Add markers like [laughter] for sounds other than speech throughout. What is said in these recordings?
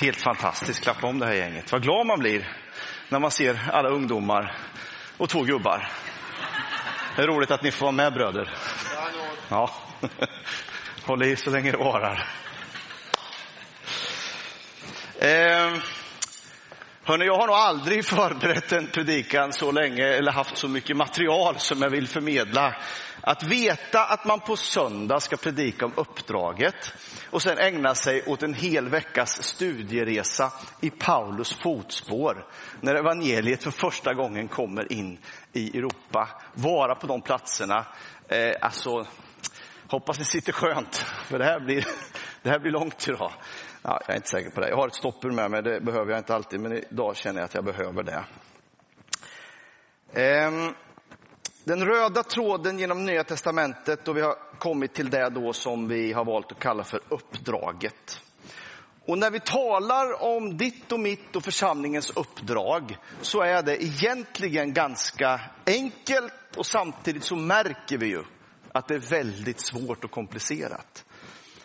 Helt fantastiskt. Klappa om det här gänget. Vad glad man blir när man ser alla ungdomar och två gubbar. Det är roligt att ni får vara med bröder. Ja. [laughs] Håll i så länge det varar. Eh, Hörrni, jag har nog aldrig [laughs] förberett en predikan så länge eller haft så mycket material som jag vill förmedla. Att veta att man på söndag ska predika om uppdraget och sen ägna sig åt en hel veckas studieresa i Paulus fotspår när evangeliet för första gången kommer in i Europa. Vara på de platserna. Eh, alltså, hoppas ni sitter skönt, för det här blir, [laughs] det här blir långt idag. Ja, jag är inte säker på det. Jag har ett stoppur med mig, det behöver jag inte alltid, men idag känner jag att jag behöver det. Ehm, den röda tråden genom Nya Testamentet och vi har kommit till det då som vi har valt att kalla för uppdraget. Och när vi talar om ditt och mitt och församlingens uppdrag så är det egentligen ganska enkelt och samtidigt så märker vi ju att det är väldigt svårt och komplicerat.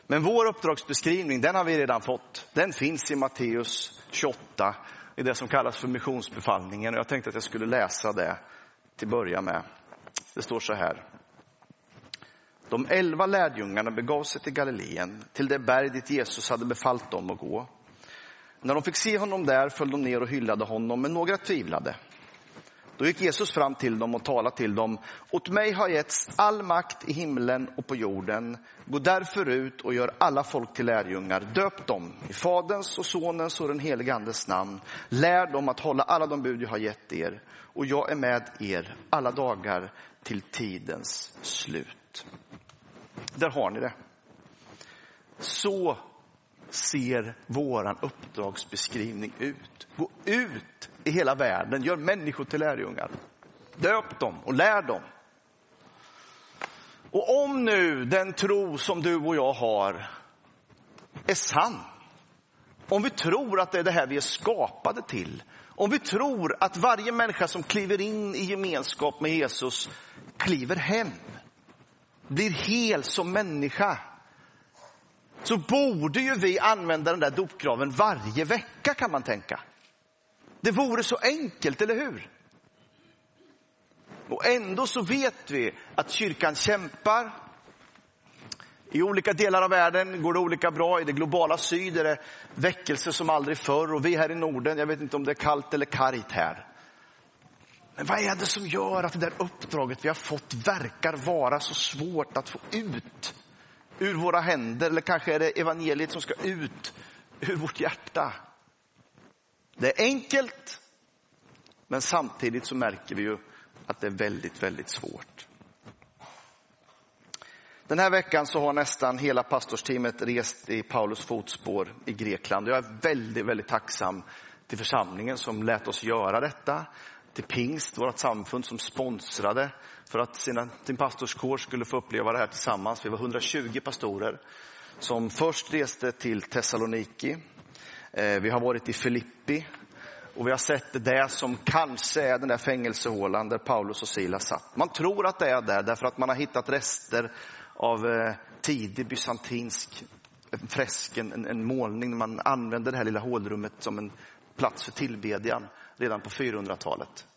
Men vår uppdragsbeskrivning, den har vi redan fått. Den finns i Matteus 28, i det som kallas för missionsbefallningen. Jag tänkte att jag skulle läsa det till börja med. Det står så här. De elva lärjungarna begav sig till Galileen, till det berg dit Jesus hade befallt dem att gå. När de fick se honom där föll de ner och hyllade honom, men några tvivlade. Då gick Jesus fram till dem och talade till dem. Åt mig har getts all makt i himlen och på jorden. Gå därför ut och gör alla folk till lärjungar. Döp dem i Faderns och Sonens och den helige Andes namn. Lär dem att hålla alla de bud jag har gett er. Och jag är med er alla dagar till tidens slut. Där har ni det. Så ser våran uppdragsbeskrivning ut. Gå ut i hela världen, gör människor till lärjungar. Döp dem och lär dem. Och om nu den tro som du och jag har är sann, om vi tror att det är det här vi är skapade till, om vi tror att varje människa som kliver in i gemenskap med Jesus kliver hem, blir hel som människa, så borde ju vi använda den där dopgraven varje vecka kan man tänka. Det vore så enkelt, eller hur? Och ändå så vet vi att kyrkan kämpar. I olika delar av världen går det olika bra. I det globala syd är det väckelse som aldrig förr. Och vi här i Norden, jag vet inte om det är kallt eller kargt här. Men vad är det som gör att det där uppdraget vi har fått verkar vara så svårt att få ut ur våra händer? Eller kanske är det evangeliet som ska ut ur vårt hjärta? Det är enkelt, men samtidigt så märker vi ju att det är väldigt, väldigt svårt. Den här veckan så har nästan hela pastorsteamet rest i Paulus fotspår i Grekland. Jag är väldigt, väldigt tacksam till församlingen som lät oss göra detta. Till Pingst, vårt samfund som sponsrade för att sina, sin pastorskår skulle få uppleva det här tillsammans. Vi var 120 pastorer som först reste till Thessaloniki Eh, vi har varit i Filippi och vi har sett det som kanske är den där fängelsehålan där Paulus och Silas satt. Man tror att det är där därför att man har hittat rester av eh, tidig bysantinsk fresk, en, en målning. Man använde det här lilla hålrummet som en plats för tillbedjan redan på 400-talet.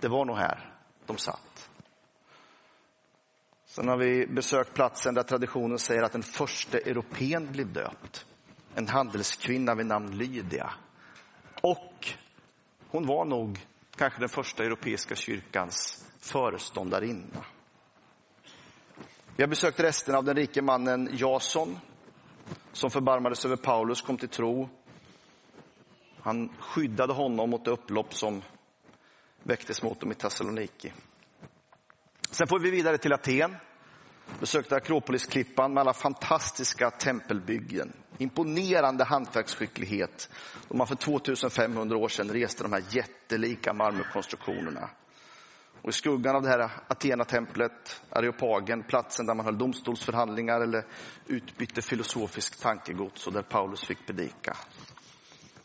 Det var nog här de satt. Sen har vi besökt platsen där traditionen säger att den första europeen blev döpt en handelskvinna vid namn Lydia. Och hon var nog kanske den första europeiska kyrkans föreståndarinna. Vi har besökt resten av den rike mannen Jason som förbarmades över Paulus, kom till tro. Han skyddade honom mot det upplopp som väcktes mot dem i Thessaloniki. Sen får vi vidare till Aten besökte Akropolisklippan med alla fantastiska tempelbyggen. Imponerande hantverksskicklighet. Då man för 2500 år sedan reste de här jättelika marmorkonstruktionerna. Och I skuggan av det här Athena-templet, Areopagen, platsen där man höll domstolsförhandlingar eller utbytte filosofiskt tankegods och där Paulus fick predika.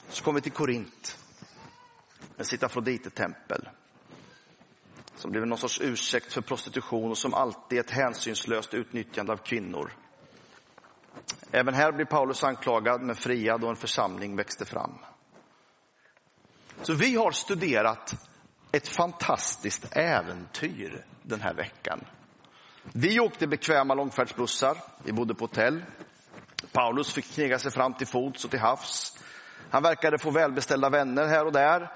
Så kom vi till Korint, med sitt Afrodite-tempel som blev någon sorts ursäkt för prostitution och som alltid ett hänsynslöst utnyttjande av kvinnor. Även här blir Paulus anklagad men friad och en församling växte fram. Så vi har studerat ett fantastiskt äventyr den här veckan. Vi åkte bekväma långfärdsbussar, vi bodde på hotell. Paulus fick knega sig fram till fots och till havs. Han verkade få välbeställda vänner här och där.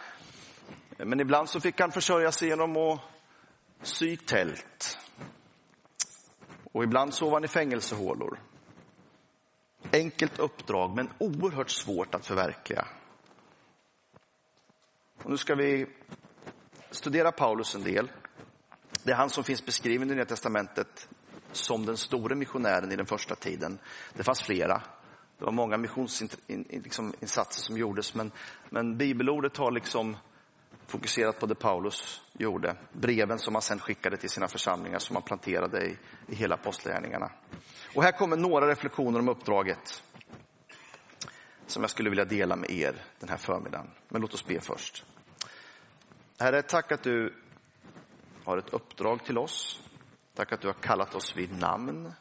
Men ibland så fick han försörja sig genom att sy tält. Och ibland sov han i fängelsehålor. Enkelt uppdrag, men oerhört svårt att förverkliga. Och nu ska vi studera Paulus en del. Det är han som finns beskriven i Nya Testamentet som den store missionären i den första tiden. Det fanns flera. Det var många missionsinsatser liksom som gjordes, men, men bibelordet har liksom fokuserat på det Paulus gjorde. Breven som han sen skickade till sina församlingar som han planterade i, i hela apostlagärningarna. Och här kommer några reflektioner om uppdraget som jag skulle vilja dela med er den här förmiddagen. Men låt oss be först. Herre, tack att du har ett uppdrag till oss. Tack att du har kallat oss vid namn.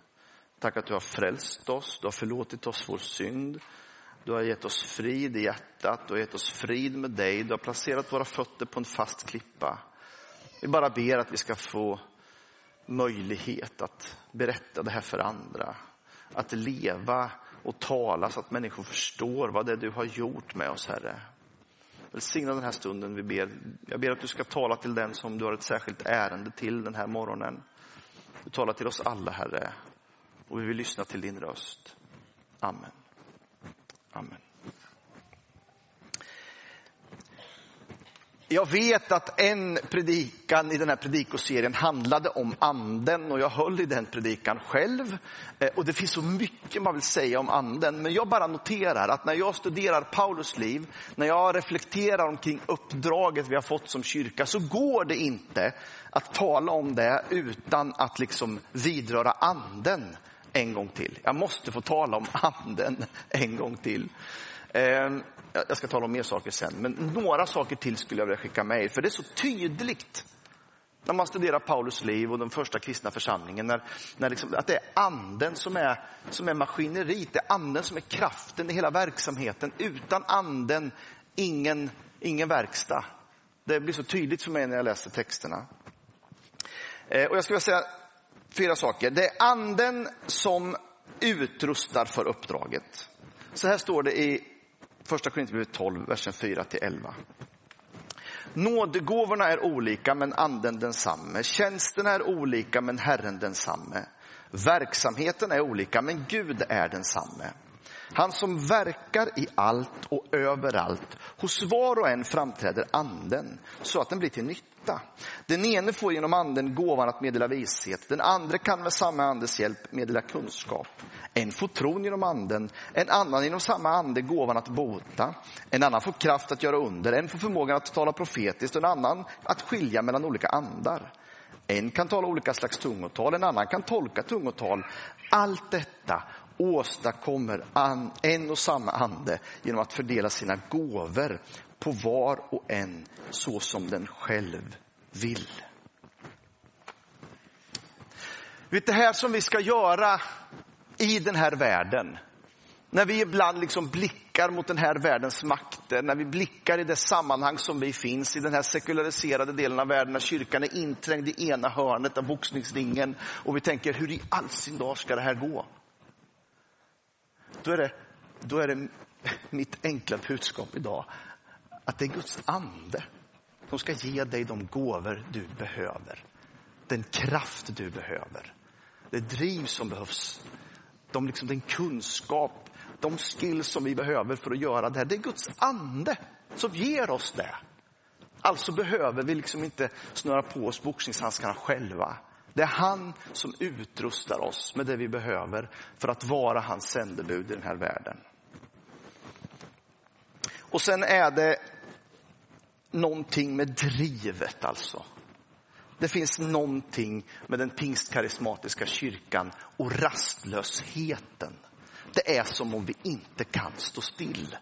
Tack att du har frälst oss, du har förlåtit oss vår synd. Du har gett oss frid i hjärtat, du har gett oss frid med dig. Du har placerat våra fötter på en fast klippa. Vi bara ber att vi ska få möjlighet att berätta det här för andra. Att leva och tala så att människor förstår vad det är du har gjort med oss, Herre. Välsigna den här stunden vi ber. Jag ber att du ska tala till den som du har ett särskilt ärende till den här morgonen. Du talar till oss alla, Herre. Och vi vill lyssna till din röst. Amen. Amen. Jag vet att en predikan i den här predikoserien handlade om anden och jag höll i den predikan själv. Eh, och det finns så mycket man vill säga om anden, men jag bara noterar att när jag studerar Paulus liv, när jag reflekterar omkring uppdraget vi har fått som kyrka, så går det inte att tala om det utan att liksom vidröra anden en gång till. Jag måste få tala om anden en gång till. Ehm, jag ska tala om mer saker sen, men några saker till skulle jag vilja skicka med er. För det är så tydligt när man studerar Paulus liv och den första kristna församlingen, när, när liksom, att det är anden som är, som är maskineriet, det är anden som är kraften i hela verksamheten. Utan anden, ingen, ingen verkstad. Det blir så tydligt för mig när jag läser texterna. Eh, och jag skulle vilja säga fyra saker. Det är anden som utrustar för uppdraget. Så här står det i första Korinthierbrevet 12, versen 4 till 11. Nådegåvorna är olika, men anden densamme. Tjänsten är olika, men Herren densamme. Verksamheten är olika, men Gud är densamme. Han som verkar i allt och överallt. Hos var och en framträder anden så att den blir till nytta. Den ene får genom anden gåvan att meddela vishet. Den andra kan med samma andes hjälp meddela kunskap. En får tron genom anden, en annan genom samma ande gåvan att bota. En annan får kraft att göra under, en får förmågan att tala profetiskt och en annan att skilja mellan olika andar. En kan tala olika slags tungotal, en annan kan tolka tungotal. Allt detta åstadkommer en och samma ande genom att fördela sina gåvor på var och en så som den själv vill. Vet det här som vi ska göra i den här världen. När vi ibland liksom blickar mot den här världens makter, när vi blickar i det sammanhang som vi finns i den här sekulariserade delen av världen, när kyrkan är inträngd i ena hörnet av boxningsringen och vi tänker, hur i all sin dag ska det här gå? Då är det, då är det mitt enkla budskap idag, att det är Guds ande som ska ge dig de gåvor du behöver. Den kraft du behöver. Det driv som behövs de liksom, den kunskap, de skills som vi behöver för att göra det här. Det är Guds ande som ger oss det. Alltså behöver vi liksom inte snöra på oss boxningshandskarna själva. Det är han som utrustar oss med det vi behöver för att vara hans sändebud i den här världen. Och sen är det någonting med drivet alltså. Det finns någonting med den pingstkarismatiska kyrkan och rastlösheten. Det är som om vi inte kan stå still.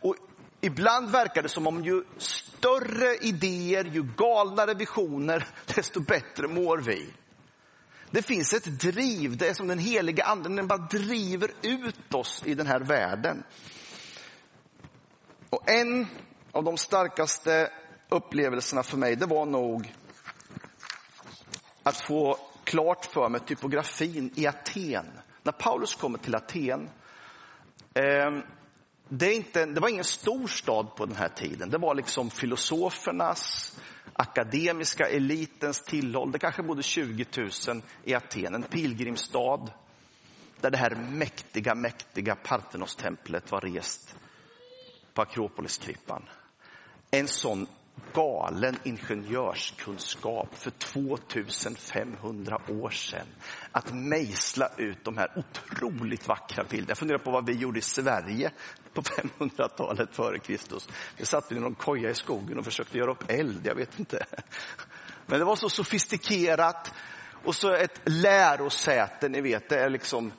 Och ibland verkar det som om ju större idéer, ju galnare visioner, [laughs] desto bättre mår vi. Det finns ett driv, det är som den heliga anden, den bara driver ut oss i den här världen. Och en av de starkaste upplevelserna för mig, det var nog att få klart för mig typografin i Aten. När Paulus kommer till Aten, eh, det, är inte, det var ingen stor stad på den här tiden. Det var liksom filosofernas, akademiska elitens tillhåll. Det kanske bodde 20 000 i Aten, en pilgrimsstad där det här mäktiga, mäktiga Parthenos-templet var rest på Akropolisklippan. En sån galen ingenjörskunskap för 2500 år sedan. Att mejsla ut de här otroligt vackra bilderna. Jag funderar på vad vi gjorde i Sverige på 500-talet före Kristus. Vi satt i någon koja i skogen och försökte göra upp eld, jag vet inte. Men det var så sofistikerat och så ett lärosäte, ni vet, det är liksom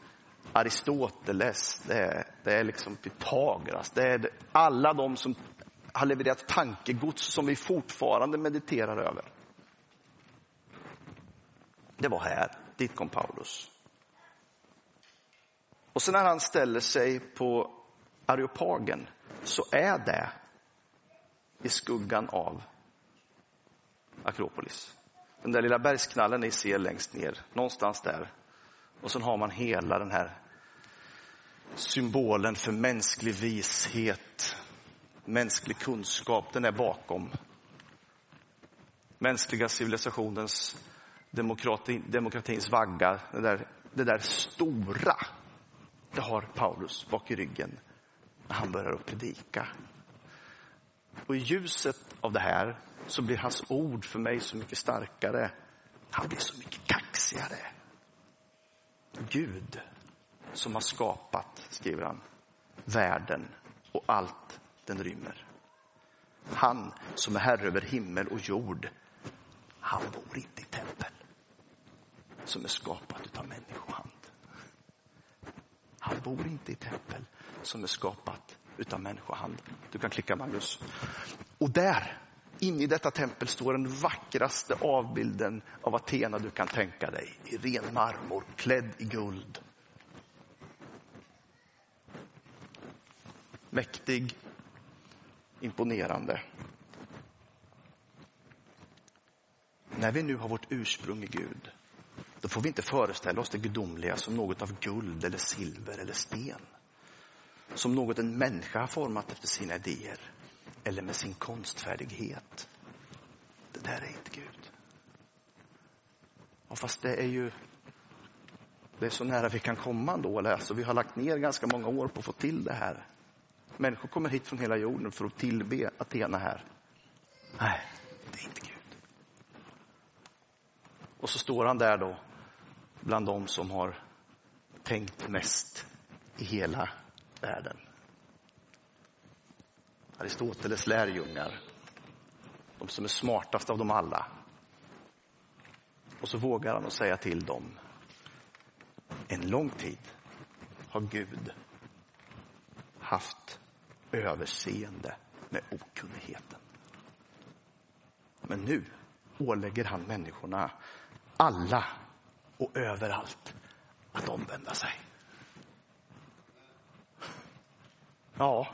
Aristoteles, det är, det är liksom Pythagoras, det är alla de som har levererat tankegods som vi fortfarande mediterar över. Det var här, dit kom Paulus. Och sen när han ställer sig på Areopagen så är det i skuggan av Akropolis. Den där lilla bergsknallen ni ser längst ner, någonstans där. Och sen har man hela den här symbolen för mänsklig vishet, mänsklig kunskap, den är bakom. Mänskliga civilisationens demokrati, demokratins vaggar. det där, det där stora, det har Paulus bak i ryggen när han börjar att predika. Och i ljuset av det här så blir hans ord för mig så mycket starkare. Han blir så mycket kaxigare. Gud som har skapat, skriver han, världen och allt den rymmer. Han som är herre över himmel och jord, han bor inte i tempel som är skapat av människohand. Han bor inte i tempel som är skapat utav människohand. Du kan klicka Magnus. Och där, inne i detta tempel, står den vackraste avbilden av Athena du kan tänka dig. I ren marmor, klädd i guld. Mäktig, imponerande. När vi nu har vårt ursprung i Gud, då får vi inte föreställa oss det gudomliga som något av guld eller silver eller sten som något en människa har format efter sina idéer eller med sin konstfärdighet. Det där är inte Gud. Och fast det är ju det är så nära vi kan komma ändå. Alltså, vi har lagt ner ganska många år på att få till det här. Människor kommer hit från hela jorden för att tillbe Athena här. Nej, det är inte Gud. Och så står han där då, bland de som har tänkt mest i hela världen. Aristoteles lärjungar, de som är smartast av dem alla. Och så vågar han att säga till dem, en lång tid har Gud haft överseende med okunnigheten. Men nu ålägger han människorna, alla och överallt, att omvända sig. Ja,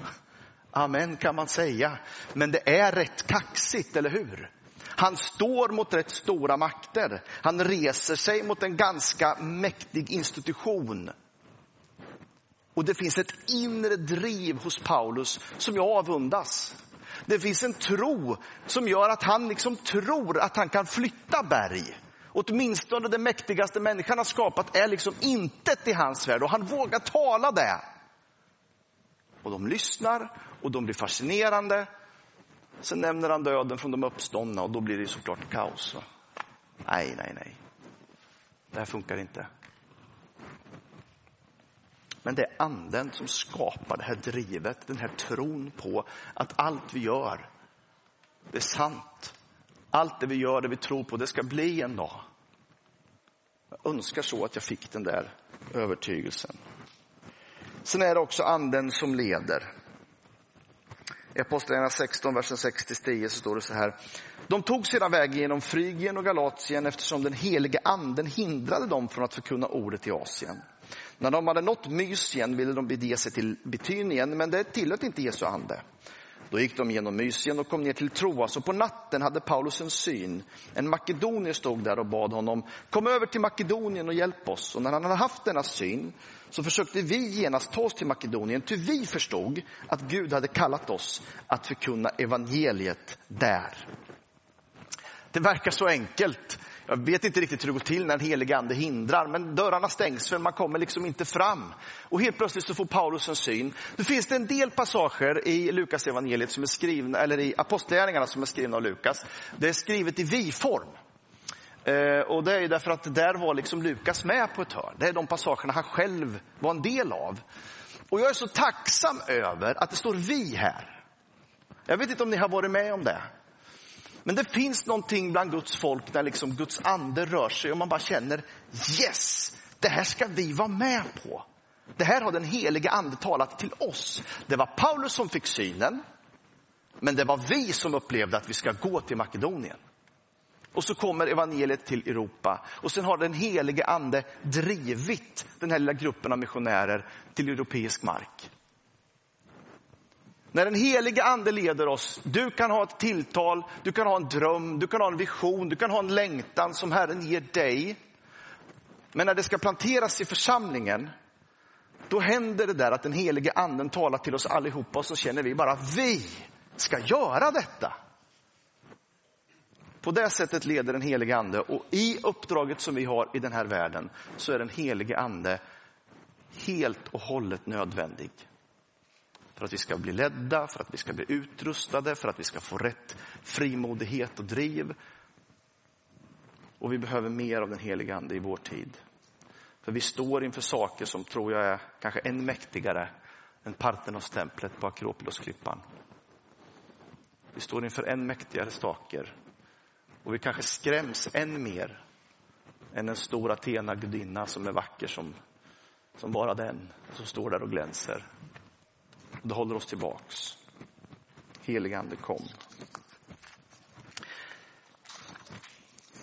amen kan man säga. Men det är rätt kaxigt, eller hur? Han står mot rätt stora makter. Han reser sig mot en ganska mäktig institution. Och det finns ett inre driv hos Paulus som jag avundas. Det finns en tro som gör att han liksom tror att han kan flytta berg. Åtminstone det mäktigaste människan har skapat är liksom intet i hans värld och han vågar tala det. Och de lyssnar och de blir fascinerande. Sen nämner han döden från de uppståndna och då blir det såklart kaos. Nej, nej, nej. Det här funkar inte. Men det är anden som skapar det här drivet, den här tron på att allt vi gör, det är sant. Allt det vi gör, det vi tror på, det ska bli en dag. Jag önskar så att jag fick den där övertygelsen. Sen är det också anden som leder. I Apostlagärningarna 16, versen 6-10 så står det så här. De tog sedan vägen genom Frygien och Galatien eftersom den helige anden hindrade dem från att förkunna ordet i Asien. När de hade nått Mysien ville de bege sig till Betynien, men det tillät inte Jesu ande. Då gick de genom Mysien och kom ner till Troas och på natten hade Paulus en syn. En makedonier stod där och bad honom, kom över till Makedonien och hjälp oss. Och när han hade haft denna syn så försökte vi genast ta oss till Makedonien, ty vi förstod att Gud hade kallat oss att förkunna evangeliet där. Det verkar så enkelt. Jag vet inte riktigt hur det går till när den helige ande hindrar, men dörrarna stängs för man kommer liksom inte fram. Och helt plötsligt så får Paulus en syn. Nu finns det en del passager i Lukas evangeliet som är skrivna, eller i apostlagärningarna som är skrivna av Lukas. Det är skrivet i vi-form. Eh, och det är därför att där var liksom Lukas med på ett hörn. Det är de passagerna han själv var en del av. Och jag är så tacksam över att det står vi här. Jag vet inte om ni har varit med om det. Men det finns någonting bland Guds folk där liksom Guds ande rör sig och man bara känner yes, det här ska vi vara med på. Det här har den helige ande talat till oss. Det var Paulus som fick synen, men det var vi som upplevde att vi ska gå till Makedonien. Och så kommer evangeliet till Europa och sen har den helige ande drivit den här lilla gruppen av missionärer till europeisk mark. När den heliga ande leder oss, du kan ha ett tilltal, du kan ha en dröm, du kan ha en vision, du kan ha en längtan som Herren ger dig. Men när det ska planteras i församlingen, då händer det där att den helige anden talar till oss allihopa och så känner vi bara, vi ska göra detta. På det sättet leder den helige ande och i uppdraget som vi har i den här världen så är den helige ande helt och hållet nödvändig för att vi ska bli ledda, för att vi ska bli utrustade, för att vi ska få rätt frimodighet och driv. Och vi behöver mer av den heliga Ande i vår tid. För vi står inför saker som tror jag är kanske än mäktigare än Parthenos-templet på Akropolosklippan. Vi står inför än mäktigare saker. Och vi kanske skräms än mer än en stor Athena-gudinna som är vacker som, som bara den, som står där och glänser. Det håller oss tillbaks. Helig ande kom.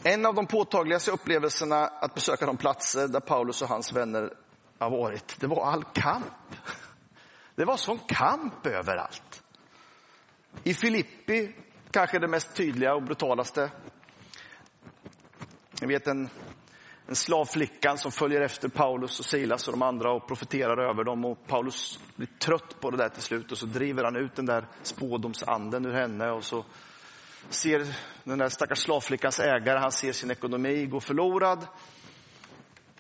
En av de påtagligaste upplevelserna att besöka de platser där Paulus och hans vänner har varit, det var all kamp. Det var sån kamp överallt. I Filippi, kanske det mest tydliga och brutalaste. Jag vet en en slavflicka som följer efter Paulus och Silas och de andra och profeterar över dem. Och Paulus blir trött på det där till slut och så driver han ut den där spådomsanden ur henne och så ser den där stackars slavflickans ägare, han ser sin ekonomi gå förlorad.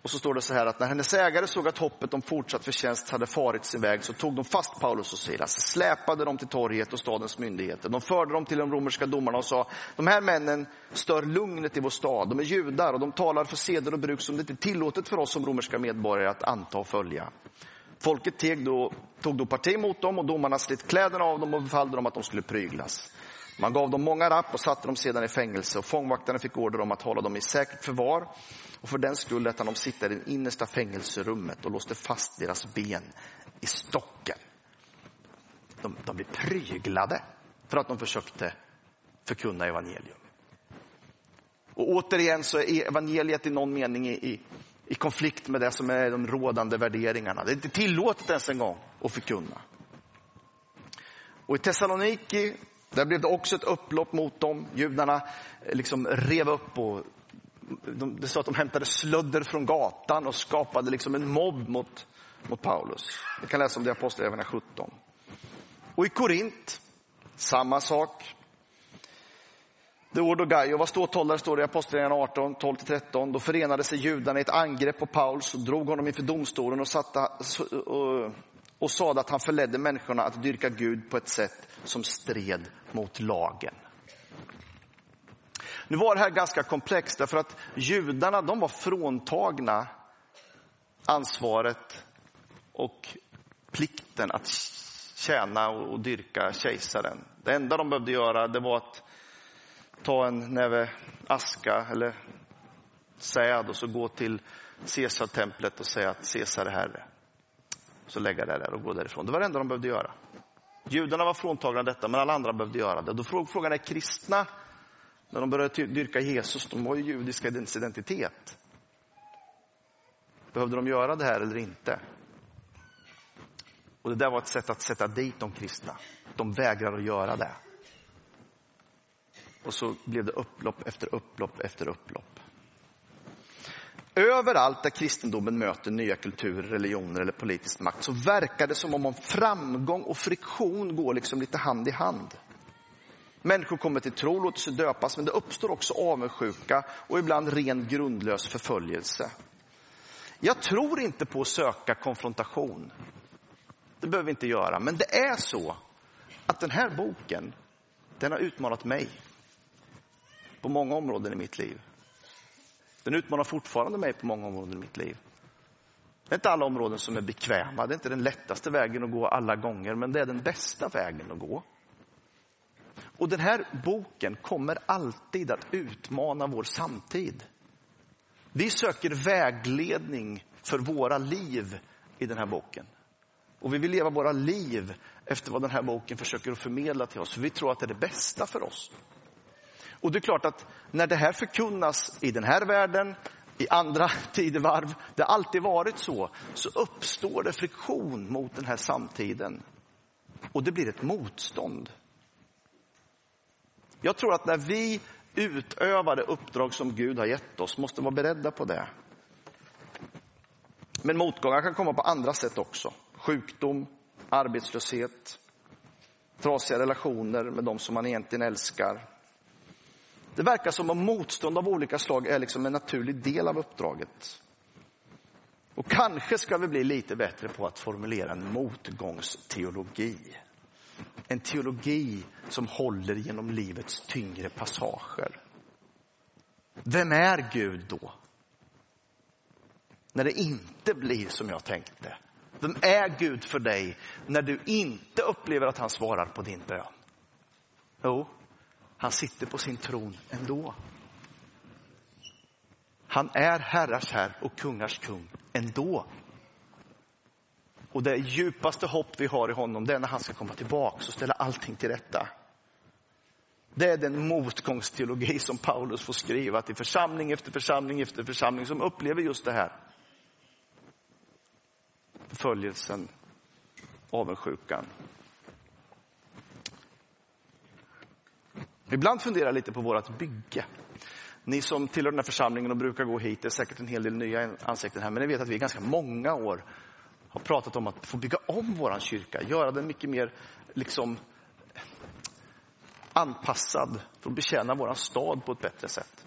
Och så står det så här att när hennes ägare såg att hoppet om fortsatt förtjänst hade farit sin väg så tog de fast Paulus och Silas, släpade dem till torget och stadens myndigheter. De förde dem till de romerska domarna och sa, de här männen stör lugnet i vår stad. De är judar och de talar för seder och bruk som det inte är tillåtet för oss som romerska medborgare att anta och följa. Folket teg då, tog då parti mot dem och domarna slet kläderna av dem och befallde dem att de skulle pryglas. Man gav dem många rapp och satte dem sedan i fängelse och fångvaktarna fick order om att hålla dem i säkert förvar och för den skull lät han dem sitta i det innersta fängelserummet och låste fast deras ben i stocken. De, de blev pryglade för att de försökte förkunna evangelium. Och återigen så är evangeliet i någon mening i, i, i konflikt med det som är de rådande värderingarna. Det är inte tillåtet ens en gång att förkunna. Och i Thessaloniki där blev det också ett upplopp mot dem. Judarna eh, liksom rev upp och de, det sa att de hämtade slödder från gatan och skapade liksom en mobb mot, mot Paulus. Vi kan läsa om det i Apostlagärningarna 17. Och i Korint, samma sak. Det ord och Gaio var ståthållare, står det i Apostlagärningarna 18, 12-13. Då förenade sig judarna i ett angrepp på Paulus och drog honom inför domstolen och, satte, och, och sade att han förledde människorna att dyrka Gud på ett sätt som stred mot lagen. Nu var det här ganska komplext därför att judarna de var fråntagna ansvaret och plikten att tjäna och dyrka kejsaren. Det enda de behövde göra det var att ta en näve aska eller säd och så gå till Caesartemplet och säga att Caesar är herre. Så lägga det där och gå därifrån. Det var det enda de behövde göra. Judarna var fråntagna detta, men alla andra behövde göra det. Då frågan är kristna, när de började dyrka Jesus, de var ju judiska identitet. Behövde de göra det här eller inte? Och det där var ett sätt att sätta dit de kristna. De vägrar att göra det. Och så blev det upplopp efter upplopp efter upplopp. Överallt där kristendomen möter nya kulturer, religioner eller politisk makt så verkar det som om framgång och friktion går liksom lite hand i hand. Människor kommer till tro, låter sig döpas, men det uppstår också avundsjuka och ibland ren grundlös förföljelse. Jag tror inte på att söka konfrontation. Det behöver vi inte göra, men det är så att den här boken, den har utmanat mig på många områden i mitt liv. Den utmanar fortfarande mig på många områden i mitt liv. Det är inte alla områden som är bekväma, det är inte den lättaste vägen att gå alla gånger, men det är den bästa vägen att gå. Och den här boken kommer alltid att utmana vår samtid. Vi söker vägledning för våra liv i den här boken. Och vi vill leva våra liv efter vad den här boken försöker att förmedla till oss. För vi tror att det är det bästa för oss. Och det är klart att när det här förkunnas i den här världen, i andra [laughs] tidevarv, det har alltid varit så, så uppstår det friktion mot den här samtiden. Och det blir ett motstånd. Jag tror att när vi utövar det uppdrag som Gud har gett oss måste vara beredda på det. Men motgångar kan komma på andra sätt också. Sjukdom, arbetslöshet, trasiga relationer med de som man egentligen älskar. Det verkar som om motstånd av olika slag är liksom en naturlig del av uppdraget. Och kanske ska vi bli lite bättre på att formulera en motgångsteologi. En teologi som håller genom livets tyngre passager. Vem är Gud då? När det inte blir som jag tänkte. Vem är Gud för dig när du inte upplever att han svarar på din bön? Jo, han sitter på sin tron ändå. Han är herrars herr och kungars kung ändå. Och det djupaste hopp vi har i honom, det är när han ska komma tillbaka och ställa allting till rätta. Det är den motgångsteologi som Paulus får skriva till församling efter församling efter församling som upplever just det här. Förföljelsen, avundsjukan. Ibland funderar jag lite på vårt bygge. Ni som tillhör den här församlingen och brukar gå hit, det är säkert en hel del nya ansikten här, men ni vet att vi i ganska många år har pratat om att få bygga om vår kyrka, göra den mycket mer liksom anpassad för att betjäna vår stad på ett bättre sätt.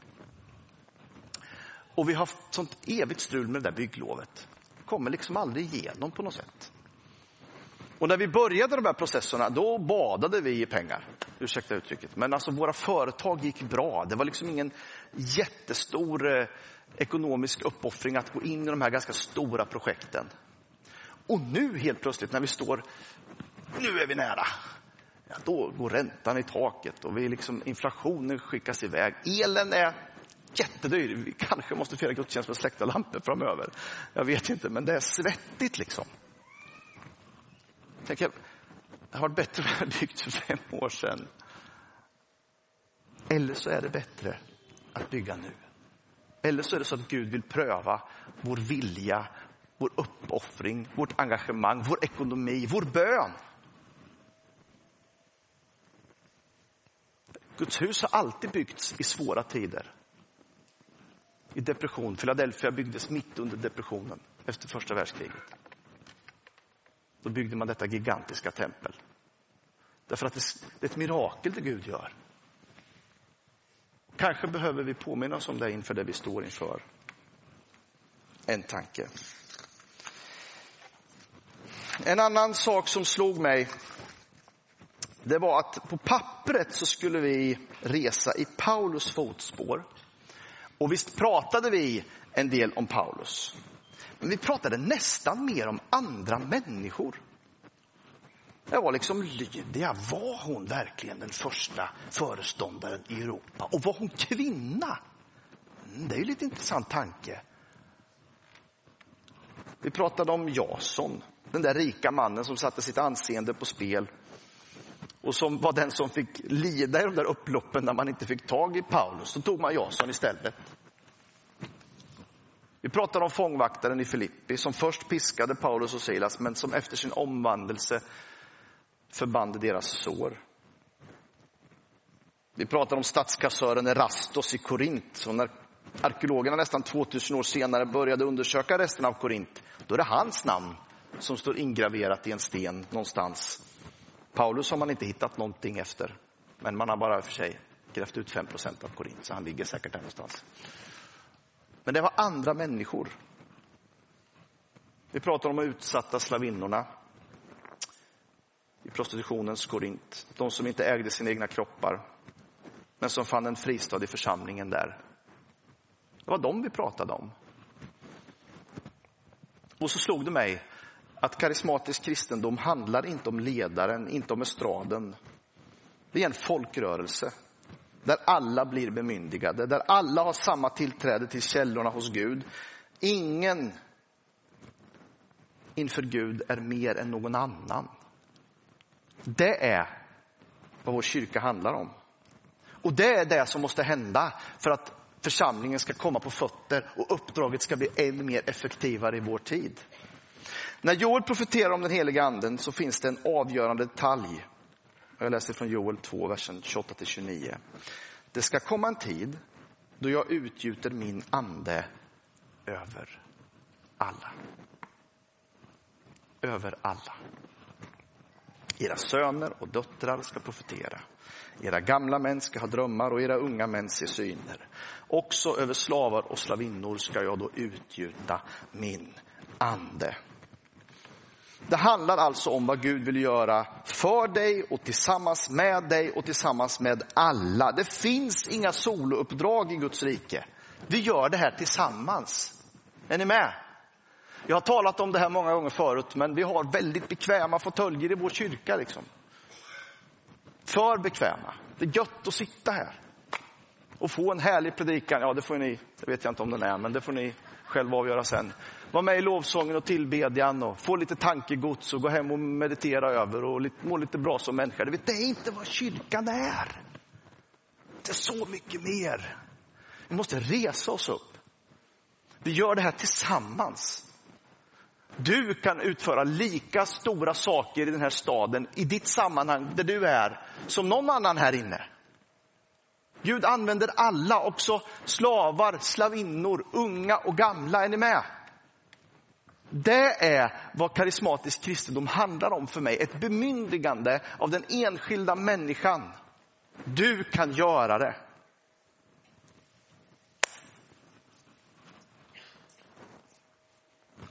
Och vi har haft sånt evigt strul med det där bygglovet. Kommer liksom aldrig igenom på något sätt. Och när vi började de här processerna, då badade vi i pengar. Ursäkta uttrycket. Men alltså våra företag gick bra. Det var liksom ingen jättestor eh, ekonomisk uppoffring att gå in i de här ganska stora projekten. Och nu helt plötsligt när vi står, nu är vi nära. Ja, då går räntan i taket och vi liksom, inflationen skickas iväg. Elen är jättedyr. Vi kanske måste fira gudstjänst med släckta lampor framöver. Jag vet inte, men det är svettigt liksom. Tänk, det har varit bättre att ha byggt för fem år sedan. Eller så är det bättre att bygga nu. Eller så är det så att Gud vill pröva vår vilja, vår uppoffring, vårt engagemang, vår ekonomi, vår bön. Guds hus har alltid byggts i svåra tider. I depression. Philadelphia byggdes mitt under depressionen efter första världskriget. Då byggde man detta gigantiska tempel. Därför att det är ett mirakel det Gud gör. Kanske behöver vi påminna oss om det inför det vi står inför. En tanke. En annan sak som slog mig, det var att på pappret så skulle vi resa i Paulus fotspår. Och visst pratade vi en del om Paulus. Men vi pratade nästan mer om andra människor. Det var liksom Lydia, var hon verkligen den första föreståndaren i Europa? Och var hon kvinna? Mm, det är ju lite intressant tanke. Vi pratade om Jason, den där rika mannen som satte sitt anseende på spel och som var den som fick lida i de där upploppen när man inte fick tag i Paulus, så tog man Jason istället. Vi pratar om fångvaktaren i Filippi som först piskade Paulus och Silas men som efter sin omvandelse förband deras sår. Vi pratar om statskassören Erastos i Korint. Och när arkeologerna nästan 2000 år senare började undersöka resten av Korint, då är det hans namn som står ingraverat i en sten någonstans. Paulus har man inte hittat någonting efter, men man har bara för sig grävt ut 5 av Korint, så han ligger säkert där någonstans. Men det var andra människor. Vi pratar om de utsatta slavinnorna i prostitutionens Korint. De som inte ägde sina egna kroppar, men som fann en fristad i församlingen där. Det var dem vi pratade om. Och så slog det mig att karismatisk kristendom handlar inte om ledaren, inte om estraden. Det är en folkrörelse där alla blir bemyndigade, där alla har samma tillträde till källorna hos Gud. Ingen inför Gud är mer än någon annan. Det är vad vår kyrka handlar om. Och det är det som måste hända för att församlingen ska komma på fötter och uppdraget ska bli än mer effektivare i vår tid. När Joel profeterar om den heliga anden så finns det en avgörande detalj. Jag läser från Joel 2, versen 28 29. Det ska komma en tid då jag utgjuter min ande över alla. Över alla. Era söner och döttrar ska profetera. Era gamla män ska ha drömmar och era unga män se syner. Också över slavar och slavinnor ska jag då utgjuta min ande. Det handlar alltså om vad Gud vill göra för dig och tillsammans med dig och tillsammans med alla. Det finns inga solouppdrag i Guds rike. Vi gör det här tillsammans. Är ni med? Jag har talat om det här många gånger förut, men vi har väldigt bekväma fåtöljer i vår kyrka. Liksom. För bekväma. Det är gött att sitta här och få en härlig predikan. Ja, det får ni, det vet jag inte om den är, men det får ni själva avgöra sen. Var med i lovsången och tillbedjan och få lite tankegods och gå hem och meditera över och må lite bra som människa. Det är inte vad kyrkan är. Det är så mycket mer. Vi måste resa oss upp. Vi gör det här tillsammans. Du kan utföra lika stora saker i den här staden, i ditt sammanhang där du är, som någon annan här inne. Gud använder alla, också slavar, slavinnor, unga och gamla. Är ni med? Det är vad karismatisk kristendom handlar om för mig. Ett bemyndigande av den enskilda människan. Du kan göra det.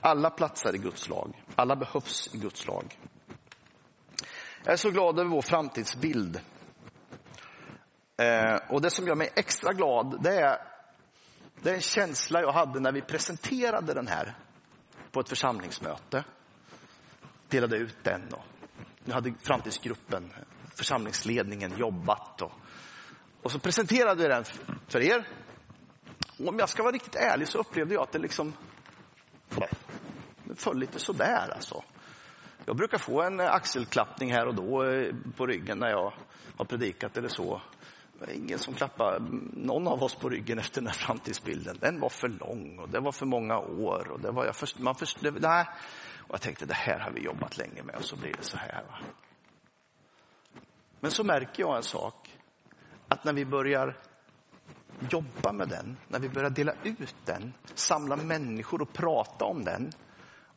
Alla platsar i Guds lag. Alla behövs i Guds lag. Jag är så glad över vår framtidsbild. Eh, och det som gör mig extra glad, det är, den känsla jag hade när vi presenterade den här på ett församlingsmöte. Delade ut den och nu hade framtidsgruppen, församlingsledningen jobbat och, och så presenterade vi den för er. Och om jag ska vara riktigt ärlig så upplevde jag att det liksom det föll lite sådär alltså. Jag brukar få en axelklappning här och då eh, på ryggen när jag har predikat eller så. Det var ingen som klappade någon av oss på ryggen efter den här framtidsbilden. Den var för lång och det var för många år. Och det var jag först, man först, det, nej. Och jag tänkte, det här har vi jobbat länge med och så blir det så här. Va? Men så märker jag en sak. Att när vi börjar jobba med den, när vi börjar dela ut den, samla människor och prata om den.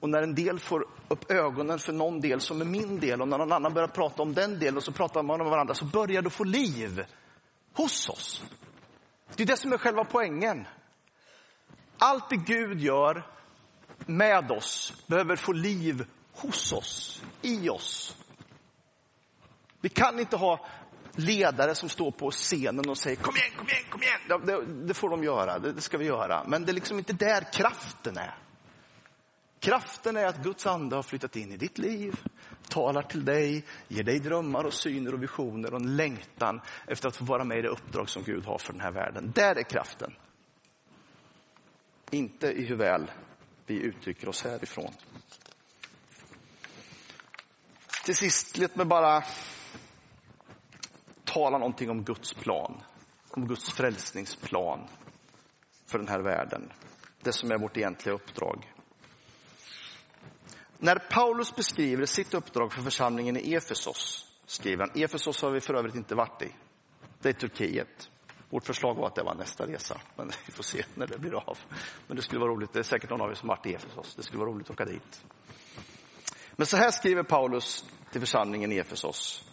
Och när en del får upp ögonen för någon del som är min del och när någon annan börjar prata om den delen och så pratar man om varandra så börjar det få liv hos oss. Det är det som är själva poängen. Allt det Gud gör med oss behöver få liv hos oss, i oss. Vi kan inte ha ledare som står på scenen och säger kom igen, kom igen, kom igen. Det, det får de göra, det, det, ska vi göra. Men det är liksom inte där kraften är. Kraften är att Guds ande har flyttat in i ditt liv, talar till dig, ger dig drömmar och syner och visioner och en längtan efter att få vara med i det uppdrag som Gud har för den här världen. Där är kraften. Inte i hur väl vi uttrycker oss härifrån. Till sist, låt mig bara tala någonting om Guds plan, om Guds frälsningsplan för den här världen. Det som är vårt egentliga uppdrag. När Paulus beskriver sitt uppdrag för församlingen i Efesos skriver han, Efesos har vi för övrigt inte varit i. Det är Turkiet. Vårt förslag var att det var nästa resa, men [laughs] vi får se när det blir av. Men det skulle vara roligt, det är säkert någon av er som varit i Efesos. Det skulle vara roligt att åka dit. Men så här skriver Paulus till församlingen i Efesos.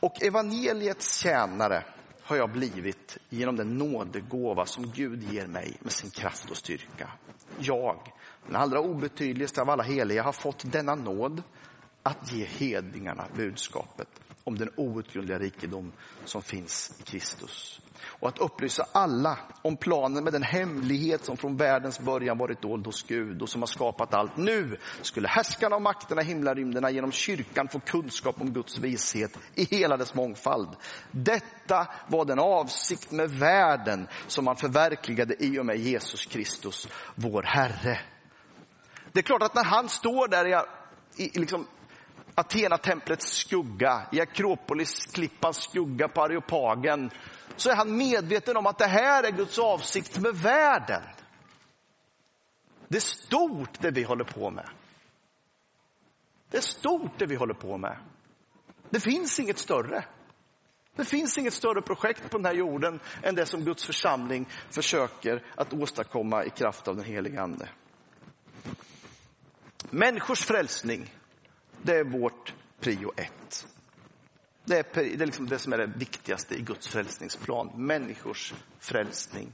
Och evangeliets tjänare har jag blivit genom den nådegåva som Gud ger mig med sin kraft och styrka. Jag, den allra obetydligaste av alla heliga, har fått denna nåd att ge hedningarna budskapet om den outgrundliga rikedom som finns i Kristus. Och att upplysa alla om planen med den hemlighet som från världens början varit dold hos Gud och som har skapat allt. Nu skulle härskarna och makterna i himlarymderna genom kyrkan få kunskap om Guds vishet i hela dess mångfald. Detta var den avsikt med världen som man förverkligade i och med Jesus Kristus, vår Herre. Det är klart att när han står där i, i liksom Athena-templets skugga, i Akropolis-klippans skugga på Areopagen, så är han medveten om att det här är Guds avsikt med världen. Det är stort det vi håller på med. Det är stort det vi håller på med. Det finns inget större. Det finns inget större projekt på den här jorden än det som Guds församling försöker att åstadkomma i kraft av den helige Ande. Människors frälsning det är vårt prio ett. Det är, det är liksom det som är det viktigaste i Guds frälsningsplan. Människors frälsning.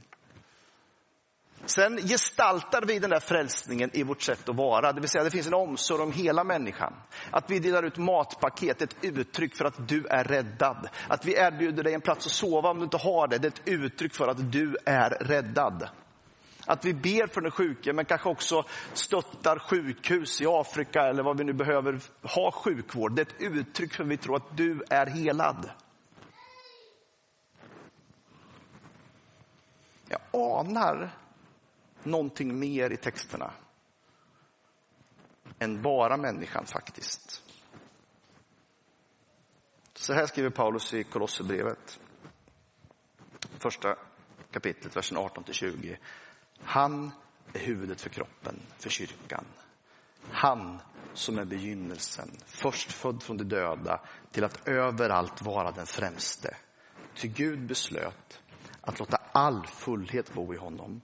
Sen gestaltar vi den där frälsningen i vårt sätt att vara. Det vill säga det finns en omsorg om hela människan. Att vi delar ut matpaket är ett uttryck för att du är räddad. Att vi erbjuder dig en plats att sova om du inte har det, det är ett uttryck för att du är räddad. Att vi ber för den sjuke, men kanske också stöttar sjukhus i Afrika eller vad vi nu behöver ha sjukvård. Det är ett uttryck för att vi tror att du är helad. Jag anar någonting mer i texterna än bara människan faktiskt. Så här skriver Paulus i Kolosserbrevet. Första kapitlet, versen 18 till 20. Han är huvudet för kroppen, för kyrkan. Han som är begynnelsen, först född från de döda, till att överallt vara den främste. Ty Gud beslöt att låta all fullhet bo i honom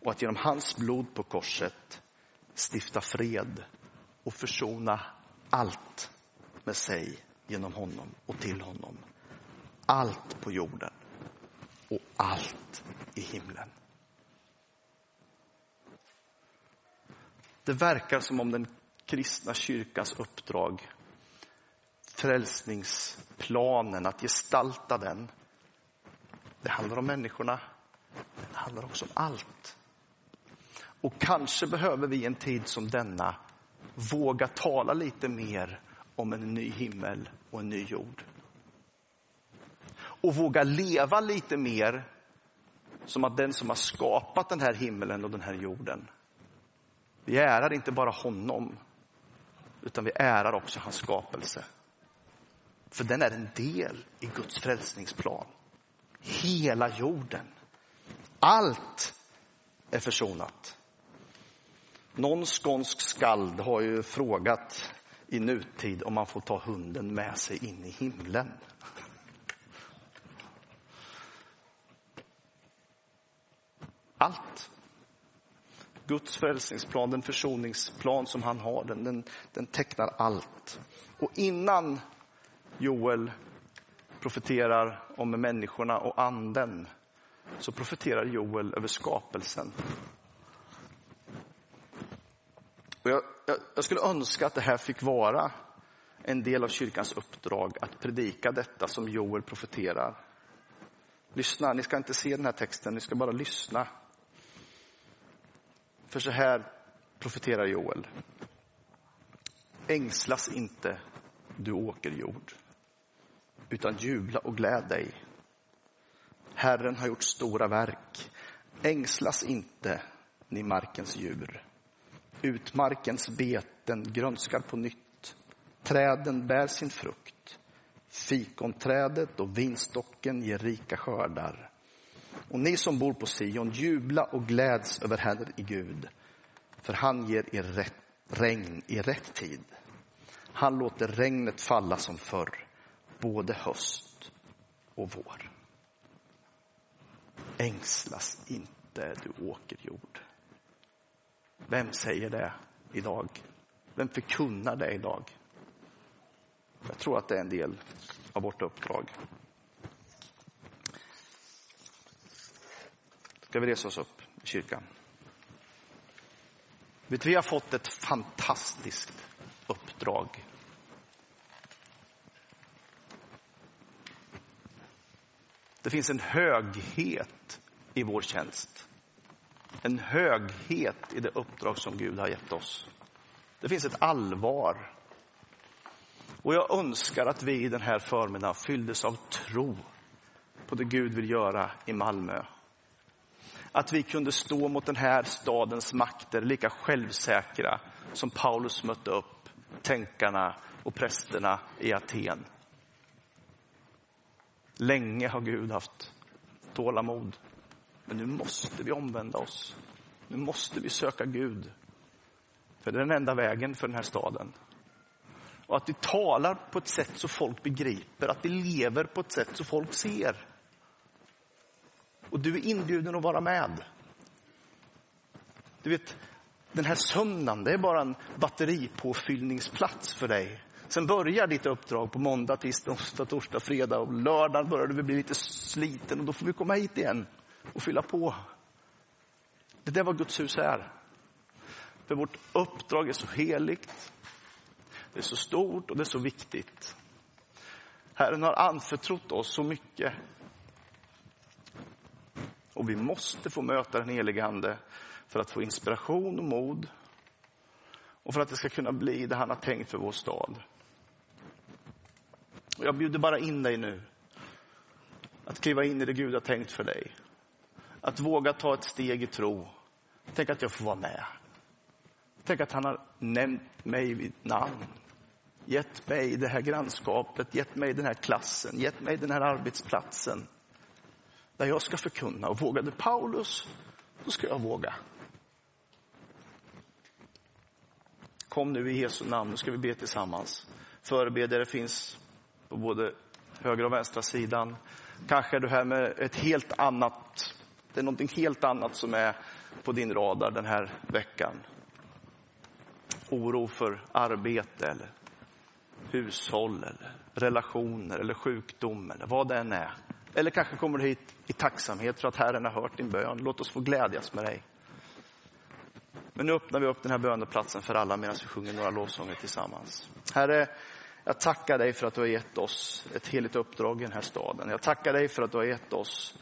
och att genom hans blod på korset stifta fred och försona allt med sig genom honom och till honom. Allt på jorden och allt i himlen. Det verkar som om den kristna kyrkans uppdrag, frälsningsplanen, att gestalta den, det handlar om människorna. Det handlar också om allt. Och kanske behöver vi en tid som denna våga tala lite mer om en ny himmel och en ny jord. Och våga leva lite mer som att den som har skapat den här himmelen och den här jorden vi ärar inte bara honom, utan vi ärar också hans skapelse. För den är en del i Guds frälsningsplan. Hela jorden. Allt är försonat. Någon skånsk skald har ju frågat i nutid om man får ta hunden med sig in i himlen. Allt Guds frälsningsplan, den försoningsplan som han har, den, den, den tecknar allt. Och innan Joel profeterar om människorna och anden så profeterar Joel över skapelsen. Och jag, jag, jag, skulle önska att det här fick vara en del av kyrkans uppdrag att predika detta som Joel profeterar. Lyssna, ni ska inte se den här texten, ni ska bara lyssna. För så här profeterar Joel. Ängslas inte, du åker jord, utan jubla och gläd dig. Herren har gjort stora verk. Ängslas inte, ni markens djur. Utmarkens beten grönskar på nytt. Träden bär sin frukt. Fikonträdet och vinstocken ger rika skördar. Och ni som bor på Sion, jubla och gläds över Herren i Gud. För han ger er rätt, regn i rätt tid. Han låter regnet falla som förr, både höst och vår. Ängslas inte, du åkerjord. Vem säger det idag? Vem förkunnar det idag? Jag tror att det är en del av vårt uppdrag. Ska vi resa oss upp i kyrkan? Vet du, vi har fått ett fantastiskt uppdrag. Det finns en höghet i vår tjänst. En höghet i det uppdrag som Gud har gett oss. Det finns ett allvar. Och jag önskar att vi i den här förmiddagen fylldes av tro på det Gud vill göra i Malmö. Att vi kunde stå mot den här stadens makter lika självsäkra som Paulus mötte upp tänkarna och prästerna i Aten. Länge har Gud haft tålamod. Men nu måste vi omvända oss. Nu måste vi söka Gud. För det är den enda vägen för den här staden. Och att vi talar på ett sätt så folk begriper, att vi lever på ett sätt så folk ser. Och du är inbjuden att vara med. Du vet, den här söndagen, det är bara en batteripåfyllningsplats för dig. Sen börjar ditt uppdrag på måndag, tisdag, onsdag, torsdag, fredag och lördag börjar du bli lite sliten och då får vi komma hit igen och fylla på. Det är vad Guds hus är. För vårt uppdrag är så heligt, det är så stort och det är så viktigt. Herren har anförtrott oss så mycket. Och vi måste få möta den helige Ande för att få inspiration och mod och för att det ska kunna bli det han har tänkt för vår stad. Och jag bjuder bara in dig nu att kliva in i det Gud har tänkt för dig. Att våga ta ett steg i tro. Tänk att jag får vara med. Tänk att han har nämnt mig vid namn. Gett mig det här grannskapet, gett mig den här klassen, gett mig den här arbetsplatsen. Där jag ska förkunna. Och vågade Paulus, då ska jag våga. Kom nu i Jesu namn, nu ska vi be tillsammans. Förebedjare finns på både högra och vänstra sidan. Kanske är du här med ett helt annat, det är någonting helt annat som är på din radar den här veckan. Oro för arbete eller hushåll eller relationer eller sjukdom eller vad det än är. Eller kanske kommer du hit i tacksamhet för att Herren har hört din bön. Låt oss få glädjas med dig. Men nu öppnar vi upp den här böneplatsen för alla medan vi sjunger några lovsånger tillsammans. Herre, jag tackar dig för att du har gett oss ett heligt uppdrag i den här staden. Jag tackar dig för att du har gett oss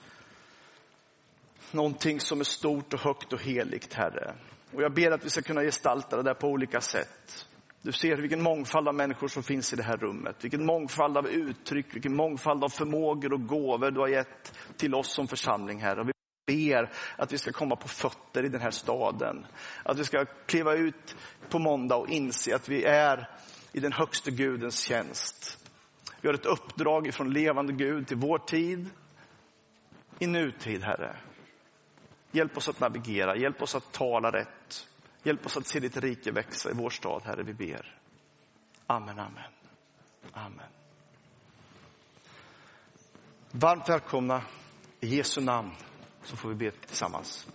någonting som är stort och högt och heligt, Herre. Och jag ber att vi ska kunna gestalta det där på olika sätt. Du ser vilken mångfald av människor som finns i det här rummet. Vilken mångfald av uttryck, vilken mångfald av förmågor och gåvor du har gett till oss som församling, här. Och vi ber att vi ska komma på fötter i den här staden. Att vi ska kliva ut på måndag och inse att vi är i den högste Gudens tjänst. Vi har ett uppdrag ifrån levande Gud till vår tid, i nutid, Herre. Hjälp oss att navigera, hjälp oss att tala rätt. Hjälp oss att se ditt rike växa i vår stad, Herre, vi ber. Amen, amen. Amen. Varmt välkomna i Jesu namn så får vi be tillsammans.